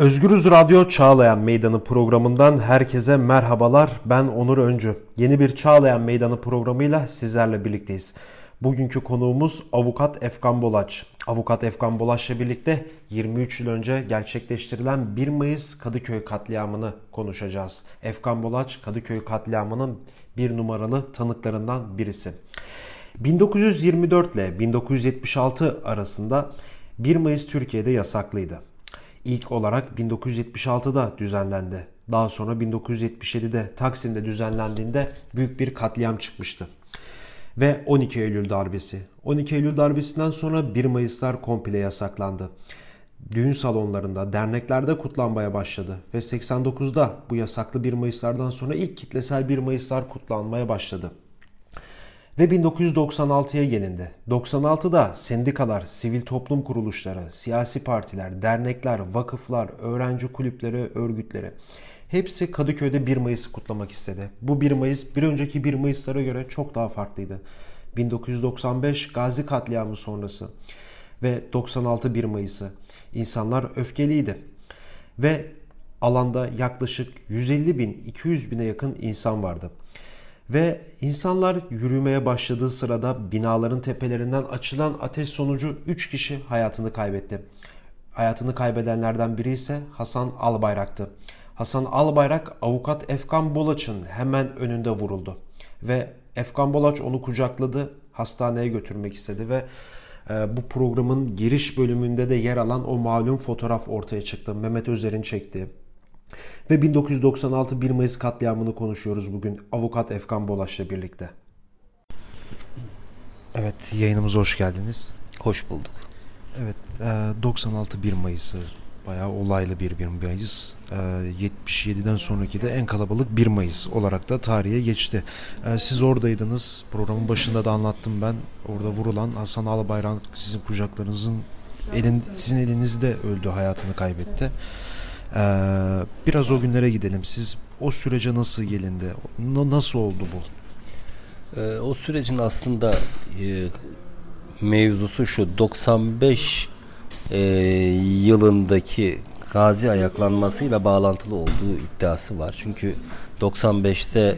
Özgürüz Radyo Çağlayan Meydanı programından herkese merhabalar. Ben Onur Öncü. Yeni bir Çağlayan Meydanı programıyla sizlerle birlikteyiz. Bugünkü konuğumuz Avukat Efkan Bolaç. Avukat Efkan Bolaç'la birlikte 23 yıl önce gerçekleştirilen 1 Mayıs Kadıköy katliamını konuşacağız. Efkan Bolaç Kadıköy katliamının bir numaralı tanıklarından birisi. 1924 ile 1976 arasında 1 Mayıs Türkiye'de yasaklıydı. İlk olarak 1976'da düzenlendi. Daha sonra 1977'de Taksim'de düzenlendiğinde büyük bir katliam çıkmıştı. Ve 12 Eylül darbesi. 12 Eylül darbesinden sonra 1 Mayıslar komple yasaklandı. Düğün salonlarında, derneklerde kutlanmaya başladı ve 89'da bu yasaklı 1 Mayıslardan sonra ilk kitlesel 1 Mayıslar kutlanmaya başladı ve 1996'ya gelindi. 96'da sendikalar, sivil toplum kuruluşları, siyasi partiler, dernekler, vakıflar, öğrenci kulüpleri, örgütleri hepsi Kadıköy'de 1 Mayıs'ı kutlamak istedi. Bu 1 Mayıs bir önceki 1 Mayıs'lara göre çok daha farklıydı. 1995 Gazi katliamı sonrası ve 96 1 Mayıs'ı insanlar öfkeliydi. Ve alanda yaklaşık 150 bin 200 bine yakın insan vardı. Ve insanlar yürümeye başladığı sırada binaların tepelerinden açılan ateş sonucu 3 kişi hayatını kaybetti. Hayatını kaybedenlerden biri ise Hasan Albayrak'tı. Hasan Albayrak avukat Efkan Bolaç'ın hemen önünde vuruldu. Ve Efkan Bolaç onu kucakladı, hastaneye götürmek istedi ve e, bu programın giriş bölümünde de yer alan o malum fotoğraf ortaya çıktı. Mehmet Özer'in çektiği. Ve 1996 1 Mayıs katliamını konuşuyoruz bugün avukat Efkan Bolaş'la birlikte. Evet yayınımıza hoş geldiniz. Hoş bulduk. Evet 96 1 Mayıs'ı bayağı olaylı bir 1 Mayıs. 77'den sonraki de en kalabalık 1 Mayıs olarak da tarihe geçti. Siz oradaydınız. Programın başında da anlattım ben. Orada vurulan Hasan Albayrak sizin kucaklarınızın elin, sizin elinizde öldü, hayatını kaybetti. Ee, biraz o günlere gidelim. Siz o sürece nasıl gelindi? Nasıl oldu bu? Ee, o sürecin aslında e, mevzusu şu 95 e, yılındaki gazi ayaklanmasıyla bağlantılı olduğu iddiası var. Çünkü 95'te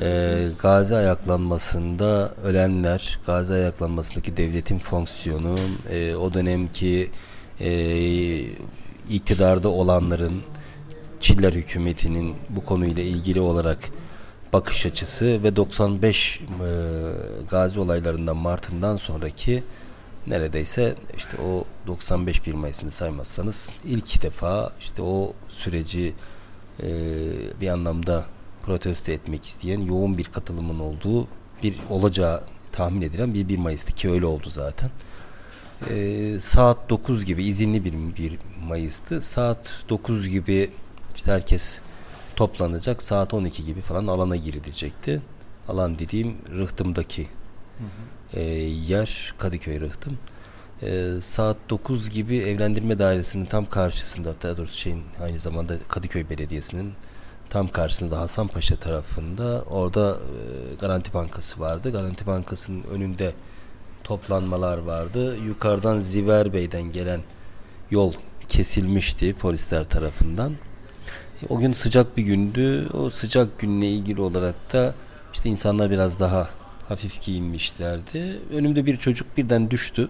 e, gazi ayaklanmasında ölenler, gazi ayaklanmasındaki devletin fonksiyonu, e, o dönemki e, iktidarda olanların Çiller hükümetinin bu konuyla ilgili olarak bakış açısı ve 95 e, gazi olaylarından Mart'ından sonraki neredeyse işte o 95 1 Mayıs'ını saymazsanız ilk defa işte o süreci e, bir anlamda protesto etmek isteyen yoğun bir katılımın olduğu bir olacağı tahmin edilen bir 1 Mayıs'tı ki öyle oldu zaten. E, saat 9 gibi izinli bir, bir Mayıs'tı. Saat 9 gibi işte herkes toplanacak. Saat 12 gibi falan alana girilecekti. Alan dediğim Rıhtım'daki hı hı. E, yer Kadıköy Rıhtım. E, saat 9 gibi evlendirme dairesinin tam karşısında daha doğrusu şeyin aynı zamanda Kadıköy Belediyesi'nin tam karşısında Hasanpaşa tarafında orada e, Garanti Bankası vardı. Garanti Bankası'nın önünde toplanmalar vardı. Yukarıdan Ziver Bey'den gelen yol kesilmişti polisler tarafından. O gün sıcak bir gündü. O sıcak günle ilgili olarak da işte insanlar biraz daha hafif giyinmişlerdi. Önümde bir çocuk birden düştü.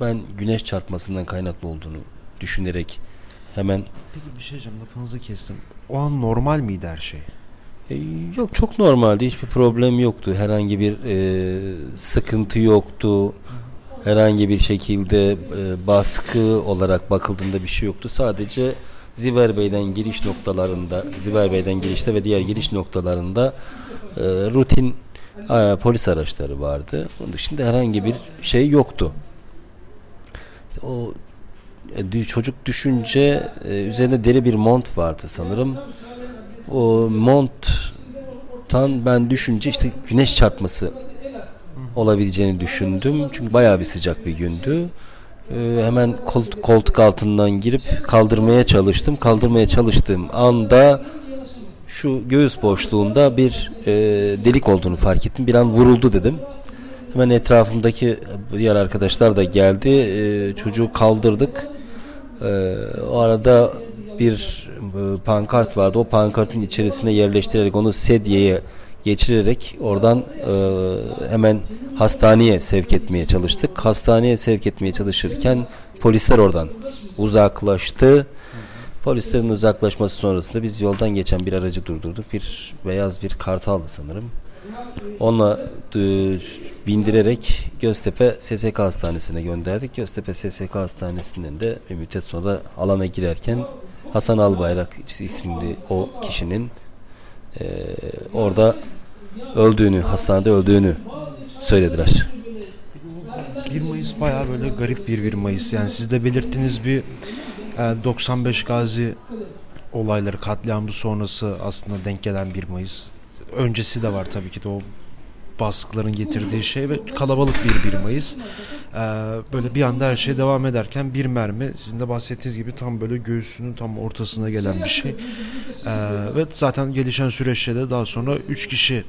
Ben güneş çarpmasından kaynaklı olduğunu düşünerek hemen... Peki bir şey diyeceğim lafınızı kestim. O an normal miydi her şey? E, yok çok normaldi. Hiçbir problem yoktu. Herhangi bir e, sıkıntı yoktu. Herhangi bir şekilde e, baskı olarak bakıldığında bir şey yoktu. Sadece Ziver Bey'den giriş noktalarında, Ziver Bey'den girişte ve diğer giriş noktalarında e, rutin e, polis araçları vardı. Onun dışında herhangi bir şey yoktu. O e, çocuk düşünce e, üzerinde deri bir mont vardı sanırım. O monttan ben düşünce işte güneş çarpması olabileceğini düşündüm. Çünkü bayağı bir sıcak bir gündü. Ee, hemen koltuk, koltuk altından girip kaldırmaya çalıştım. Kaldırmaya çalıştığım anda şu göğüs boşluğunda bir e, delik olduğunu fark ettim. Bir an vuruldu dedim. Hemen etrafımdaki diğer arkadaşlar da geldi. E, çocuğu kaldırdık. E, o arada bir e, pankart vardı. O pankartın içerisine yerleştirerek onu sedyeye geçirerek oradan e, hemen hastaneye sevk etmeye çalıştık. Hastaneye sevk etmeye çalışırken polisler oradan uzaklaştı. Polislerin uzaklaşması sonrasında biz yoldan geçen bir aracı durdurduk. Bir beyaz bir kartaldı sanırım. Onunla e, bindirerek Göztepe SSK Hastanesi'ne gönderdik. Göztepe SSK Hastanesi'nden de bir müddet sonra alana girerken Hasan Albayrak isimli o kişinin e, orada öldüğünü, hastanede öldüğünü söylediler. 1 Mayıs bayağı böyle garip bir 1 Mayıs. Yani siz de belirttiniz bir 95 e, Gazi olayları katliamı sonrası aslında denk gelen 1 Mayıs. Öncesi de var tabii ki de o baskıların getirdiği şey ve kalabalık bir 1 Mayıs. Ee, böyle bir anda her şey devam ederken bir mermi sizin de bahsettiğiniz gibi tam böyle göğsünün tam ortasına gelen bir şey. Ee, ve zaten gelişen süreçte de daha sonra 3 kişi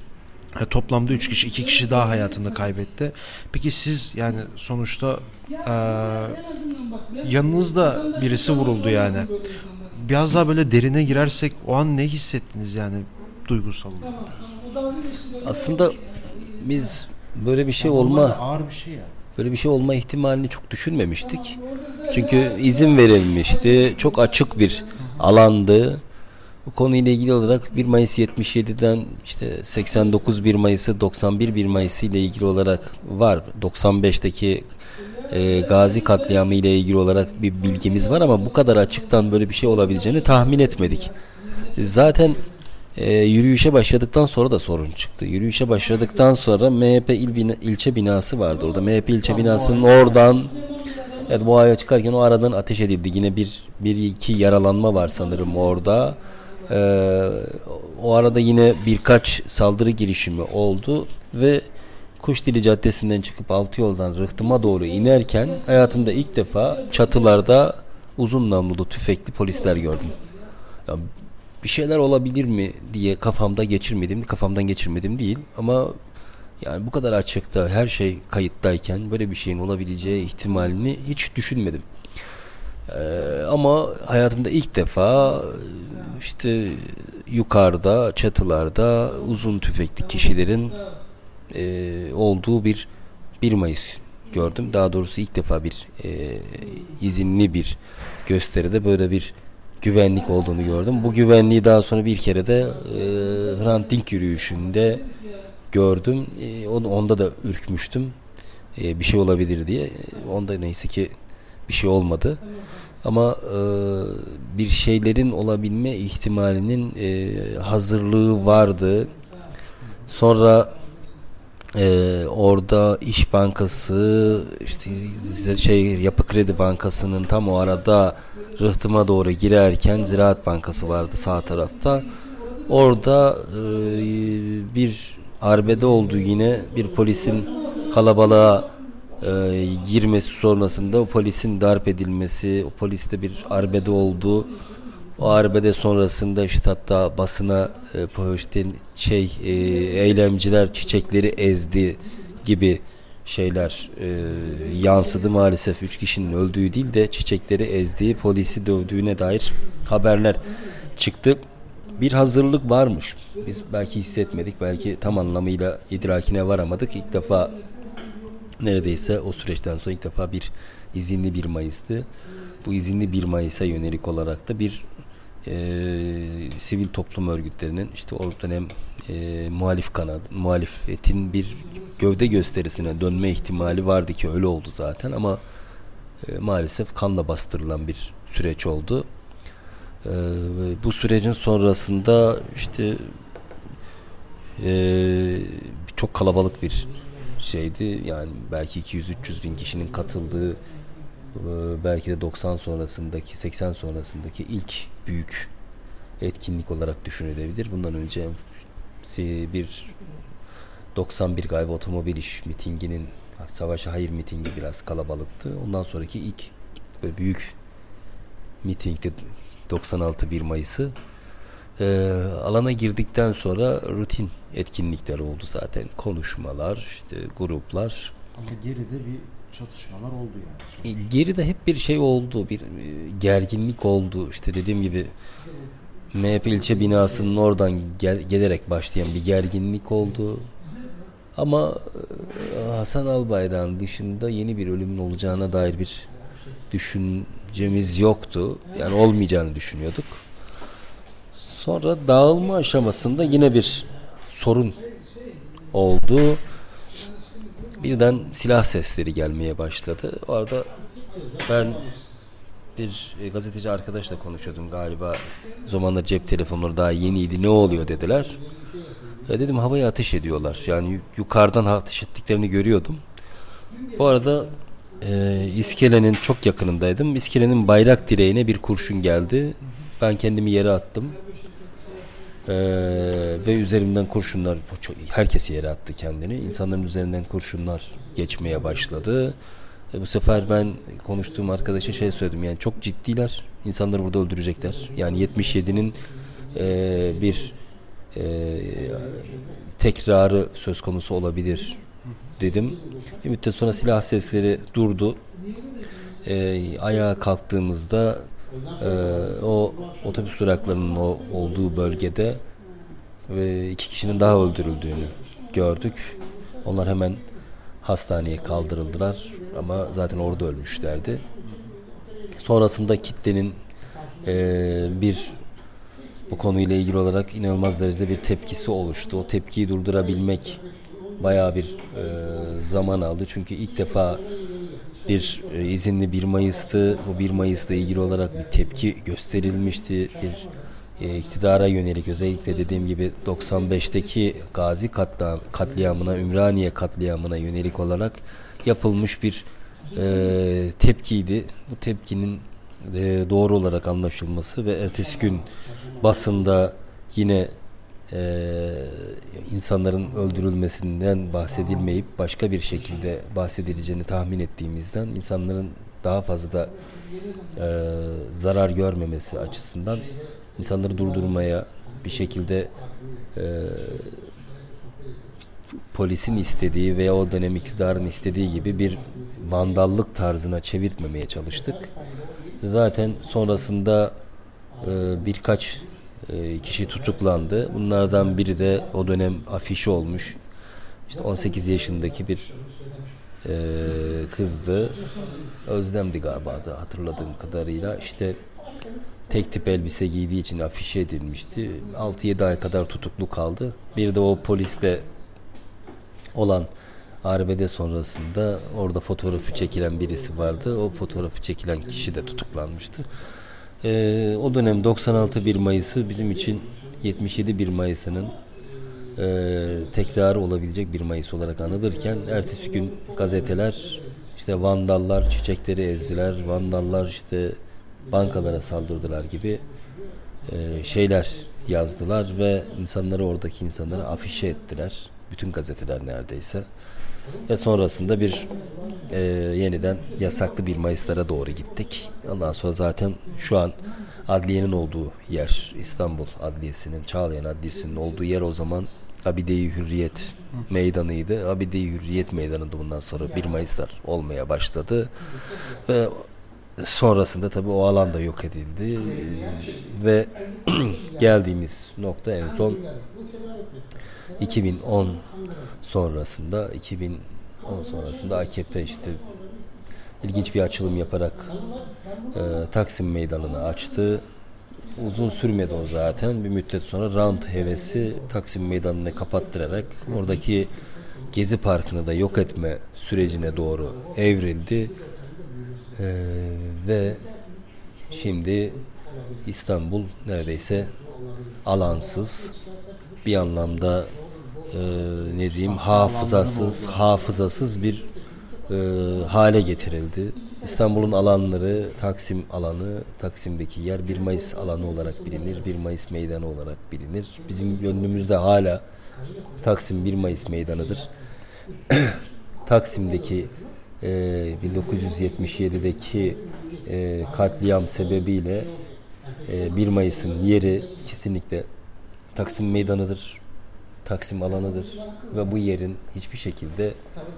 e, toplamda 3 kişi 2 kişi daha hayatını kaybetti. Peki siz yani sonuçta e, yanınızda birisi vuruldu yani. Biraz daha böyle derine girersek o an ne hissettiniz yani duygusal Aslında biz böyle bir şey olma ağır bir şey ya. Böyle bir şey olma ihtimalini çok düşünmemiştik. Çünkü izin verilmişti. Çok açık bir alandı. Bu konuyla ilgili olarak 1 Mayıs 77'den işte 89 1 Mayıs'ı 91 1 Mayıs ile ilgili olarak var. 95'teki e, Gazi katliamı ile ilgili olarak bir bilgimiz var ama bu kadar açıktan böyle bir şey olabileceğini tahmin etmedik. Zaten e, yürüyüşe başladıktan sonra da sorun çıktı. Yürüyüşe başladıktan sonra MHP il bina, ilçe binası vardı orada. MHP ilçe binasının oradan Evet bu aya çıkarken o aradan ateş edildi. Yine bir, bir iki yaralanma var sanırım orada. Ee, o arada yine birkaç saldırı girişimi oldu ve Kuşdili Caddesi'nden çıkıp altı yoldan Rıhtım'a doğru inerken hayatımda ilk defa çatılarda uzun namlulu tüfekli polisler gördüm. Ya bir şeyler olabilir mi diye kafamda geçirmedim, kafamdan geçirmedim değil ama yani bu kadar açıkta her şey kayıttayken böyle bir şeyin olabileceği ihtimalini hiç düşünmedim. Ee, ama hayatımda ilk defa işte yukarıda çatılarda uzun tüfekli kişilerin e, olduğu bir 1 Mayıs gördüm. Daha doğrusu ilk defa bir e, izinli bir gösteride böyle bir güvenlik olduğunu gördüm. Bu güvenliği daha sonra bir kere de e, Hrant Dink yürüyüşünde gördüm. E, onda da ürkmüştüm. E, bir şey olabilir diye. Onda neyse ki bir şey olmadı. Ama e, bir şeylerin olabilme ihtimalinin e, hazırlığı vardı. Sonra e, orada İş Bankası işte şey Yapı Kredi Bankası'nın tam o arada rıhtıma doğru girerken Ziraat Bankası vardı sağ tarafta. Orada e, bir arbede oldu yine bir polisin kalabalığa e, girmesi sonrasında o polisin darp edilmesi, o poliste bir arbede oldu. O arbede sonrasında işte hatta basına e, işte şey e, eylemciler çiçekleri ezdi gibi şeyler e, yansıdı maalesef. Üç kişinin öldüğü değil de çiçekleri ezdiği polisi dövdüğüne dair haberler çıktı. Bir hazırlık varmış. Biz belki hissetmedik belki tam anlamıyla idrakine varamadık. İlk defa neredeyse o süreçten sonra ilk defa bir izinli bir Mayıs'tı. Bu izinli bir Mayıs'a yönelik olarak da bir e, sivil toplum örgütlerinin işte o dönem e, muhalif kanat, muhalefetin bir gövde gösterisine dönme ihtimali vardı ki öyle oldu zaten ama e, maalesef kanla bastırılan bir süreç oldu. E, bu sürecin sonrasında işte e, çok kalabalık bir şeydi. Yani belki 200-300 bin kişinin katıldığı belki de 90 sonrasındaki 80 sonrasındaki ilk büyük etkinlik olarak düşünülebilir. Bundan önce bir 91 galiba otomobil iş mitinginin savaşa hayır mitingi biraz kalabalıktı. Ondan sonraki ilk böyle büyük mitingde 96 1 Mayıs'ı e, alana girdikten sonra rutin etkinlikler oldu zaten. Konuşmalar, işte gruplar. Ama geride bir çatışmalar oldu yani. E, geride hep bir şey oldu, bir e, gerginlik oldu. İşte dediğim gibi MHP ilçe binasının oradan gel, gelerek başlayan bir gerginlik oldu. Ama e, Hasan Albayrak'ın dışında yeni bir ölümün olacağına dair bir düşüncemiz yoktu. Yani olmayacağını düşünüyorduk. Sonra dağılma aşamasında yine bir sorun oldu. Birden silah sesleri gelmeye başladı. O arada ben bir e, gazeteci arkadaşla konuşuyordum galiba. O zamanlar cep telefonları daha yeniydi. Ne oluyor dediler. Ya dedim havaya ateş ediyorlar. Yani yukarıdan ateş ettiklerini görüyordum. Bu arada e, iskelenin çok yakınındaydım. İskelenin bayrak direğine bir kurşun geldi. Ben kendimi yere attım. Ee, ve üzerimden kurşunlar herkes yere attı kendini. İnsanların üzerinden kurşunlar geçmeye başladı. E, bu sefer ben konuştuğum arkadaşa şey söyledim yani çok ciddiler. İnsanları burada öldürecekler. Yani 77'nin e, bir e, tekrarı söz konusu olabilir dedim. Bir müddet sonra silah sesleri durdu. E, ayağa kalktığımızda e, o otobüs duraklarının o olduğu bölgede ve iki kişinin daha öldürüldüğünü gördük. Onlar hemen hastaneye kaldırıldılar ama zaten orada ölmüşlerdi. Sonrasında kitlenin e, bir bu konuyla ilgili olarak inanılmaz derecede bir tepkisi oluştu. O tepkiyi durdurabilmek bayağı bir e, zaman aldı. Çünkü ilk defa bir e, izinli 1 Mayıs'tı. Bu 1 Mayıs'la ilgili olarak bir tepki gösterilmişti. Bir e, iktidara yönelik özellikle dediğim gibi 95'teki Gazi katliamına, Ümraniye katliamına yönelik olarak yapılmış bir e, tepkiydi. Bu tepkinin e, doğru olarak anlaşılması ve ertesi gün basında yine e, insanların öldürülmesinden bahsedilmeyip başka bir şekilde bahsedileceğini tahmin ettiğimizden insanların daha fazla da e, zarar görmemesi açısından insanları durdurmaya bir şekilde e, polisin istediği veya o dönem iktidarın istediği gibi bir vandallık tarzına çevirtmemeye çalıştık. Zaten sonrasında e, birkaç kişi tutuklandı. Bunlardan biri de o dönem afişi olmuş. İşte 18 yaşındaki bir e, kızdı. Özlemdi galiba da hatırladığım kadarıyla. İşte tek tip elbise giydiği için afişe edilmişti. 6-7 ay kadar tutuklu kaldı. Bir de o polisle olan arbede sonrasında orada fotoğrafı çekilen birisi vardı. O fotoğrafı çekilen kişi de tutuklanmıştı. Ee, o dönem 96 1 Mayıs'ı bizim için 77 1 Mayıs'ının e, tekrarı olabilecek bir Mayıs olarak anılırken ertesi gün gazeteler işte vandallar çiçekleri ezdiler, vandallar işte bankalara saldırdılar gibi e, şeyler yazdılar ve insanları oradaki insanları afişe ettiler. Bütün gazeteler neredeyse. Ve sonrasında bir e, yeniden yasaklı bir Mayıslara doğru gittik. Ondan sonra zaten şu an adliyenin olduğu yer İstanbul Adliyesi'nin, Çağlayan Adliyesi'nin olduğu yer o zaman Abide-i Hürriyet meydanıydı. Abide-i Hürriyet meydanında bundan sonra 1 Mayıslar olmaya başladı. Ve sonrasında tabii o alan da yok edildi. Ve geldiğimiz nokta en son 2010 sonrasında 2010 sonrasında AKP işte ilginç bir açılım yaparak e, Taksim Meydanı'nı açtı. Uzun sürmedi o zaten. Bir müddet sonra rant hevesi Taksim Meydanı'nı kapattırarak oradaki Gezi Parkı'nı da yok etme sürecine doğru evrildi. Ee, ve şimdi İstanbul neredeyse alansız bir anlamda e, ne diyeyim hafızasız hafızasız bir e, hale getirildi. İstanbul'un alanları Taksim alanı, Taksim'deki yer 1 Mayıs alanı olarak bilinir. 1 Mayıs meydanı olarak bilinir. Bizim gönlümüzde hala Taksim 1 Mayıs meydanıdır. Taksim'deki e, 1977'deki e, katliam sebebiyle e, 1 Mayıs'ın yeri kesinlikle Taksim meydanıdır. Taksim alanıdır ve bu yerin hiçbir şekilde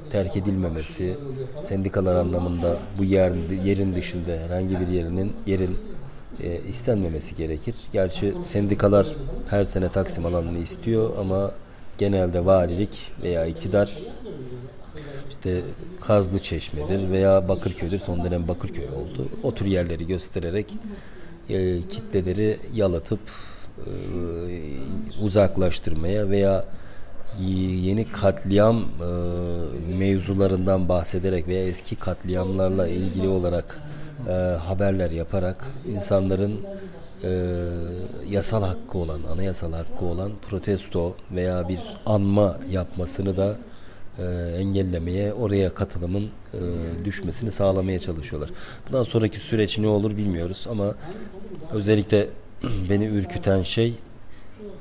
terk edilmemesi, sendikalar anlamında bu yer, yerin dışında herhangi bir yerinin yerin e, istenmemesi gerekir. Gerçi sendikalar her sene Taksim alanını istiyor ama genelde valilik veya iktidar işte Kazlı Çeşme'dir veya Bakırköy'dür. Son dönem Bakırköy oldu. O tür yerleri göstererek e, kitleleri yalatıp uzaklaştırmaya veya yeni katliam e, mevzularından bahsederek veya eski katliamlarla ilgili olarak e, haberler yaparak insanların e, yasal hakkı olan, anayasal hakkı olan protesto veya bir anma yapmasını da e, engellemeye, oraya katılımın e, düşmesini sağlamaya çalışıyorlar. Bundan sonraki süreç ne olur bilmiyoruz ama özellikle beni ürküten şey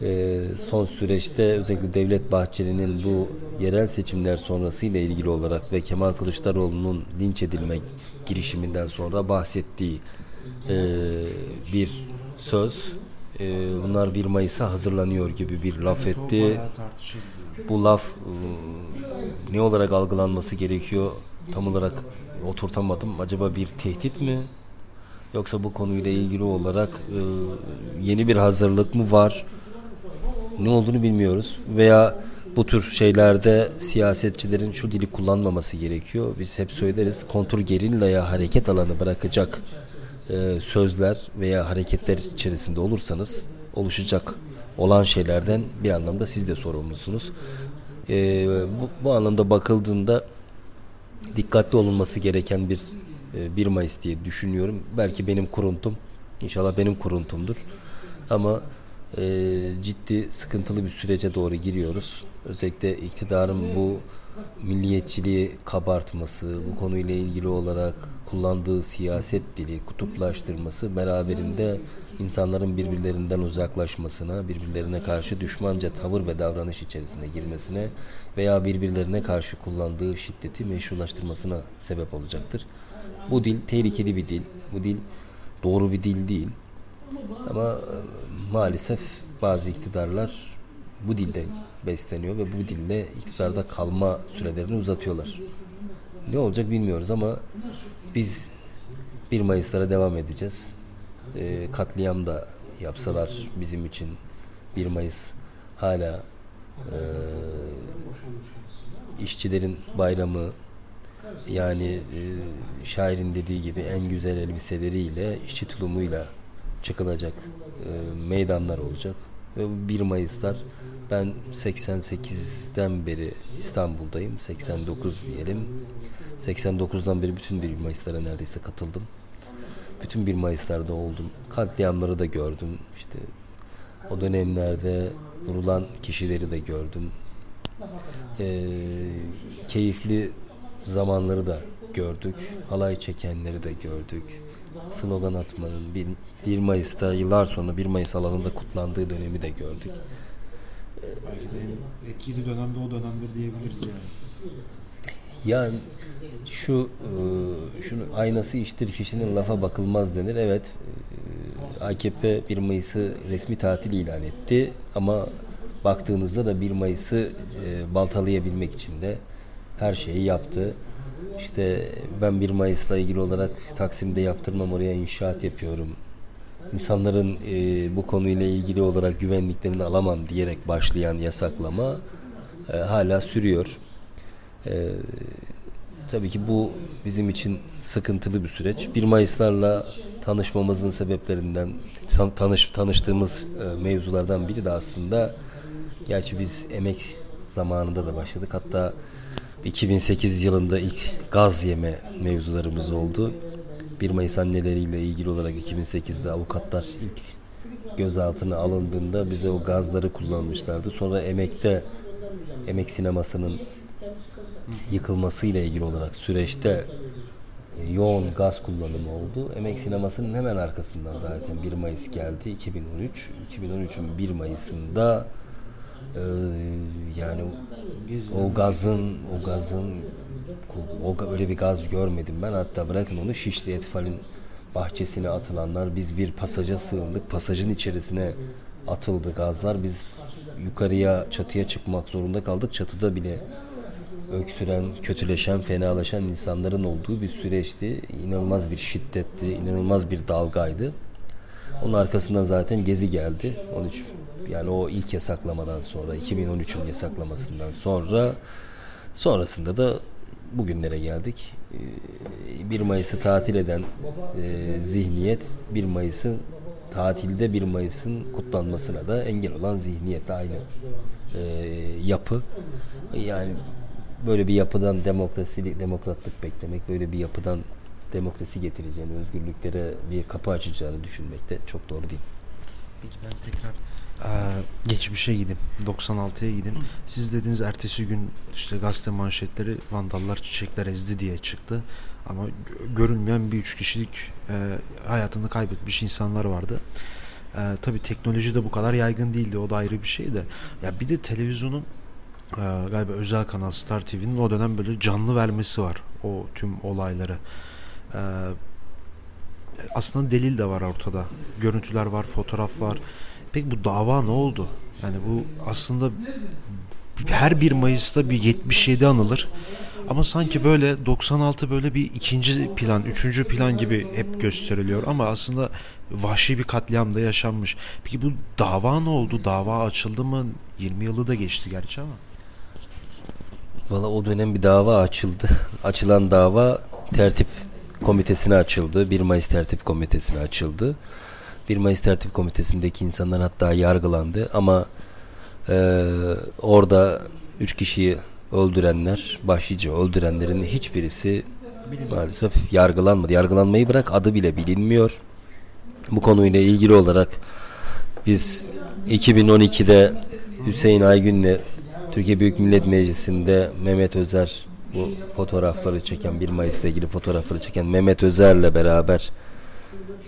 e, son süreçte özellikle Devlet Bahçeli'nin bu yerel seçimler sonrasıyla ilgili olarak ve Kemal Kılıçdaroğlu'nun linç edilme girişiminden sonra bahsettiği e, bir söz. E, bunlar 1 Mayıs'a hazırlanıyor gibi bir laf etti. Bu laf e, ne olarak algılanması gerekiyor tam olarak oturtamadım. Acaba bir tehdit mi? Yoksa bu konuyla ilgili olarak e, yeni bir hazırlık mı var? Ne olduğunu bilmiyoruz. Veya bu tür şeylerde siyasetçilerin şu dili kullanmaması gerekiyor. Biz hep söyleriz kontur gerillaya hareket alanı bırakacak e, sözler veya hareketler içerisinde olursanız oluşacak olan şeylerden bir anlamda siz de sorumlusunuz. E, bu, bu anlamda bakıldığında dikkatli olunması gereken bir 1 Mayıs diye düşünüyorum. Belki benim kuruntum, inşallah benim kuruntumdur. Ama e, ciddi sıkıntılı bir sürece doğru giriyoruz. Özellikle iktidarın bu milliyetçiliği kabartması, bu konuyla ilgili olarak kullandığı siyaset dili, kutuplaştırması beraberinde insanların birbirlerinden uzaklaşmasına, birbirlerine karşı düşmanca tavır ve davranış içerisine girmesine veya birbirlerine karşı kullandığı şiddeti meşrulaştırmasına sebep olacaktır. Bu dil tehlikeli bir dil. Bu dil doğru bir dil değil. Ama e, maalesef bazı iktidarlar bu dilde besleniyor ve bu dille iktidarda kalma sürelerini uzatıyorlar. Ne olacak bilmiyoruz ama biz 1 Mayıs'lara devam edeceğiz. E, katliam da yapsalar bizim için 1 Mayıs hala e, işçilerin bayramı yani e, şairin dediği gibi en güzel elbiseleriyle işçi tulumuyla çıkılacak e, meydanlar olacak. Ve 1 Mayıs'lar ben 88'den beri İstanbul'dayım 89 diyelim. 89'dan beri bütün 1 Mayıs'lara neredeyse katıldım. Bütün 1 Mayıs'larda oldum. Katliamları da gördüm işte o dönemlerde vurulan kişileri de gördüm. E, keyifli zamanları da gördük halay çekenleri de gördük slogan atmanın 1 Mayıs'ta yıllar sonra 1 Mayıs alanında kutlandığı dönemi de gördük. Etkili dönemde o dönemdir diyebiliriz yani. Yani şu e, şunu aynası iştir kişinin lafa bakılmaz denir. Evet e, AKP 1 Mayıs'ı resmi tatil ilan etti ama baktığınızda da 1 Mayıs'ı e, baltalayabilmek için de her şeyi yaptı. İşte ben 1 Mayıs'la ilgili olarak Taksim'de yaptırmam oraya inşaat yapıyorum. İnsanların e, bu konuyla ilgili olarak güvenliklerini alamam diyerek başlayan yasaklama e, hala sürüyor. E, tabii ki bu bizim için sıkıntılı bir süreç. 1 Mayıs'larla tanışmamızın sebeplerinden tanış tanıştığımız e, mevzulardan biri de aslında gerçi biz emek zamanında da başladık. Hatta 2008 yılında ilk gaz yeme mevzularımız oldu. 1 Mayıs anneleriyle ilgili olarak 2008'de avukatlar ilk gözaltına alındığında bize o gazları kullanmışlardı. Sonra emekte emek sinemasının yıkılmasıyla ilgili olarak süreçte e, yoğun gaz kullanımı oldu. Emek sinemasının hemen arkasından zaten 1 Mayıs geldi 2013. 2013'ün 1 Mayıs'ında ee, yani o gazın o gazın o öyle bir gaz görmedim ben hatta bırakın onu Şişli Etfal'in bahçesine atılanlar biz bir pasaja sığındık pasajın içerisine atıldı gazlar biz yukarıya çatıya çıkmak zorunda kaldık. Çatıda bile öksüren, kötüleşen, fenalaşan insanların olduğu bir süreçti. İnanılmaz bir şiddetti, inanılmaz bir dalgaydı. Onun arkasından zaten Gezi geldi. 13 yani o ilk yasaklamadan sonra 2013'ün yasaklamasından sonra sonrasında da bugünlere geldik. 1 ee, Mayıs'ı tatil eden e, zihniyet 1 Mayıs'ın tatilde 1 Mayıs'ın kutlanmasına da engel olan zihniyet aynı e, yapı. Yani böyle bir yapıdan demokrasi, demokratlık beklemek, böyle bir yapıdan demokrasi getireceğini, özgürlüklere bir kapı açacağını düşünmek de çok doğru değil. Peki ben tekrar ee, geçmişe gideyim. 96'ya gideyim. Siz dediğiniz ertesi gün işte gazete manşetleri vandallar çiçekler ezdi diye çıktı. Ama görünmeyen bir üç kişilik e, hayatını kaybetmiş insanlar vardı. E, tabii teknoloji de bu kadar yaygın değildi. O da ayrı bir şey de. Ya bir de televizyonun e, galiba özel kanal Star TV'nin o dönem böyle canlı vermesi var. O tüm olayları. E, aslında delil de var ortada. Görüntüler var, fotoğraf var. Peki bu dava ne oldu? Yani bu aslında her 1 Mayıs'ta bir 77 anılır. Ama sanki böyle 96 böyle bir ikinci plan, üçüncü plan gibi hep gösteriliyor. Ama aslında vahşi bir katliam da yaşanmış. Peki bu dava ne oldu? Dava açıldı mı? 20 yılı da geçti gerçi ama. Valla o dönem bir dava açıldı. Açılan dava tertip komitesine açıldı. 1 Mayıs tertip komitesine açıldı. 1 Mayıs Tertip Komitesi'ndeki insanlar hatta yargılandı ama e, orada 3 kişiyi öldürenler, başlıca öldürenlerin hiçbirisi maalesef yargılanmadı. Yargılanmayı bırak adı bile bilinmiyor. Bu konuyla ilgili olarak biz 2012'de Hüseyin Aygün'le Türkiye Büyük Millet Meclisi'nde Mehmet Özer bu fotoğrafları çeken 1 Mayıs'ta ilgili fotoğrafları çeken Mehmet Özer'le beraber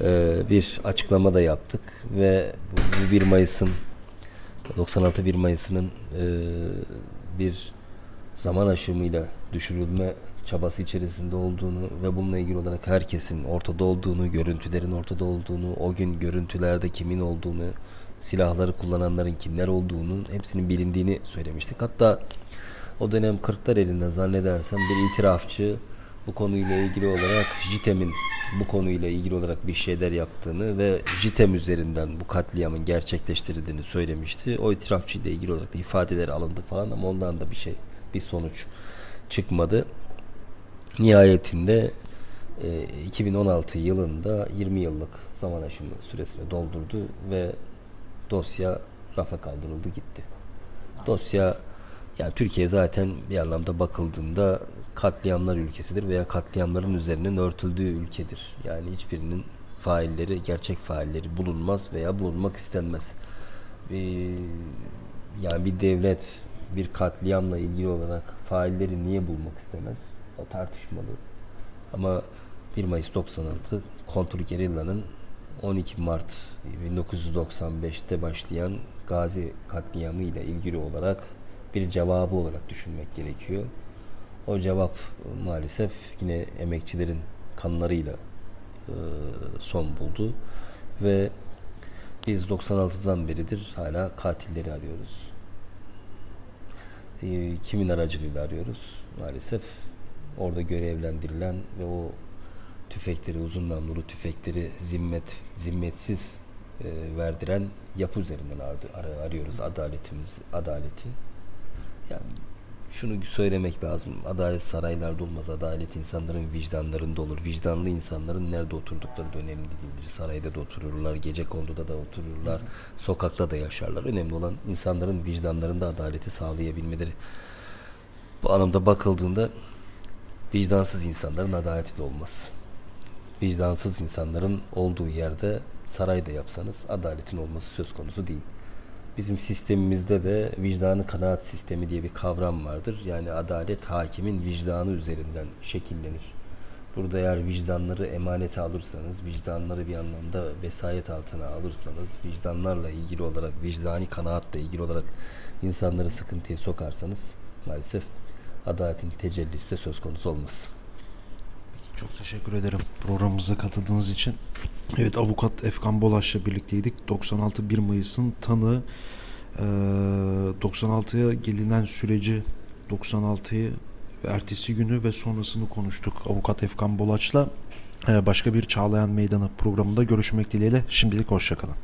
e, bir açıklama da yaptık ve bu, bu 1 Mayıs'ın 96 1 Mayıs'ının e, bir zaman aşımıyla düşürülme çabası içerisinde olduğunu ve bununla ilgili olarak herkesin ortada olduğunu, görüntülerin ortada olduğunu, o gün görüntülerde kimin olduğunu, silahları kullananların kimler olduğunu hepsinin bilindiğini söylemiştik. Hatta o dönem Kırklar elinde zannedersem bir itirafçı bu konuyla ilgili olarak JITEM'in bu konuyla ilgili olarak bir şeyler yaptığını ve JITEM üzerinden bu katliamın gerçekleştirildiğini söylemişti. O itirafçıyla ilgili olarak da ifadeleri alındı falan ama ondan da bir şey, bir sonuç çıkmadı. Nihayetinde e, 2016 yılında 20 yıllık zaman aşımı süresini doldurdu ve dosya rafa kaldırıldı gitti. Dosya yani Türkiye zaten bir anlamda bakıldığında katliamlar ülkesidir veya katliamların üzerinin örtüldüğü ülkedir. Yani hiçbirinin failleri, gerçek failleri bulunmaz veya bulunmak istenmez. Ee, yani bir devlet bir katliamla ilgili olarak failleri niye bulmak istemez? O tartışmalı. Ama 1 Mayıs 96 Kontrgerilla'nın 12 Mart 1995'te başlayan Gazi katliamı ile ilgili olarak bir cevabı olarak düşünmek gerekiyor. O cevap maalesef yine emekçilerin kanlarıyla e, son buldu ve biz 96'dan beridir hala katilleri arıyoruz. E, kimin aracılığıyla arıyoruz? Maalesef orada görevlendirilen ve o tüfekleri, uzun namlulu tüfekleri zimmet, zimmetsiz e, verdiren yapı üzerinden ar- ar- arıyoruz adaletimiz, adaleti. Yani şunu söylemek lazım. Adalet saraylarda olmaz. Adalet insanların vicdanlarında olur. Vicdanlı insanların nerede oturdukları da önemli değildir. Sarayda da otururlar, gece konduda da otururlar, sokakta da yaşarlar. Önemli olan insanların vicdanlarında adaleti sağlayabilmeleri. Bu anlamda bakıldığında vicdansız insanların adaleti de olmaz. Vicdansız insanların olduğu yerde sarayda yapsanız adaletin olması söz konusu değil. Bizim sistemimizde de vicdanı kanaat sistemi diye bir kavram vardır. Yani adalet hakimin vicdanı üzerinden şekillenir. Burada eğer vicdanları emanete alırsanız, vicdanları bir anlamda vesayet altına alırsanız, vicdanlarla ilgili olarak, vicdani kanaatla ilgili olarak insanları sıkıntıya sokarsanız maalesef adaletin tecellisi de söz konusu olmaz. Çok teşekkür ederim programımıza katıldığınız için. Evet avukat Efkan Bolaş'la birlikteydik. 96 1 Mayıs'ın tanığı 96'ya gelinen süreci 96'yı ertesi günü ve sonrasını konuştuk avukat Efkan Bolaç'la. Başka bir Çağlayan Meydanı programında görüşmek dileğiyle şimdilik hoşçakalın.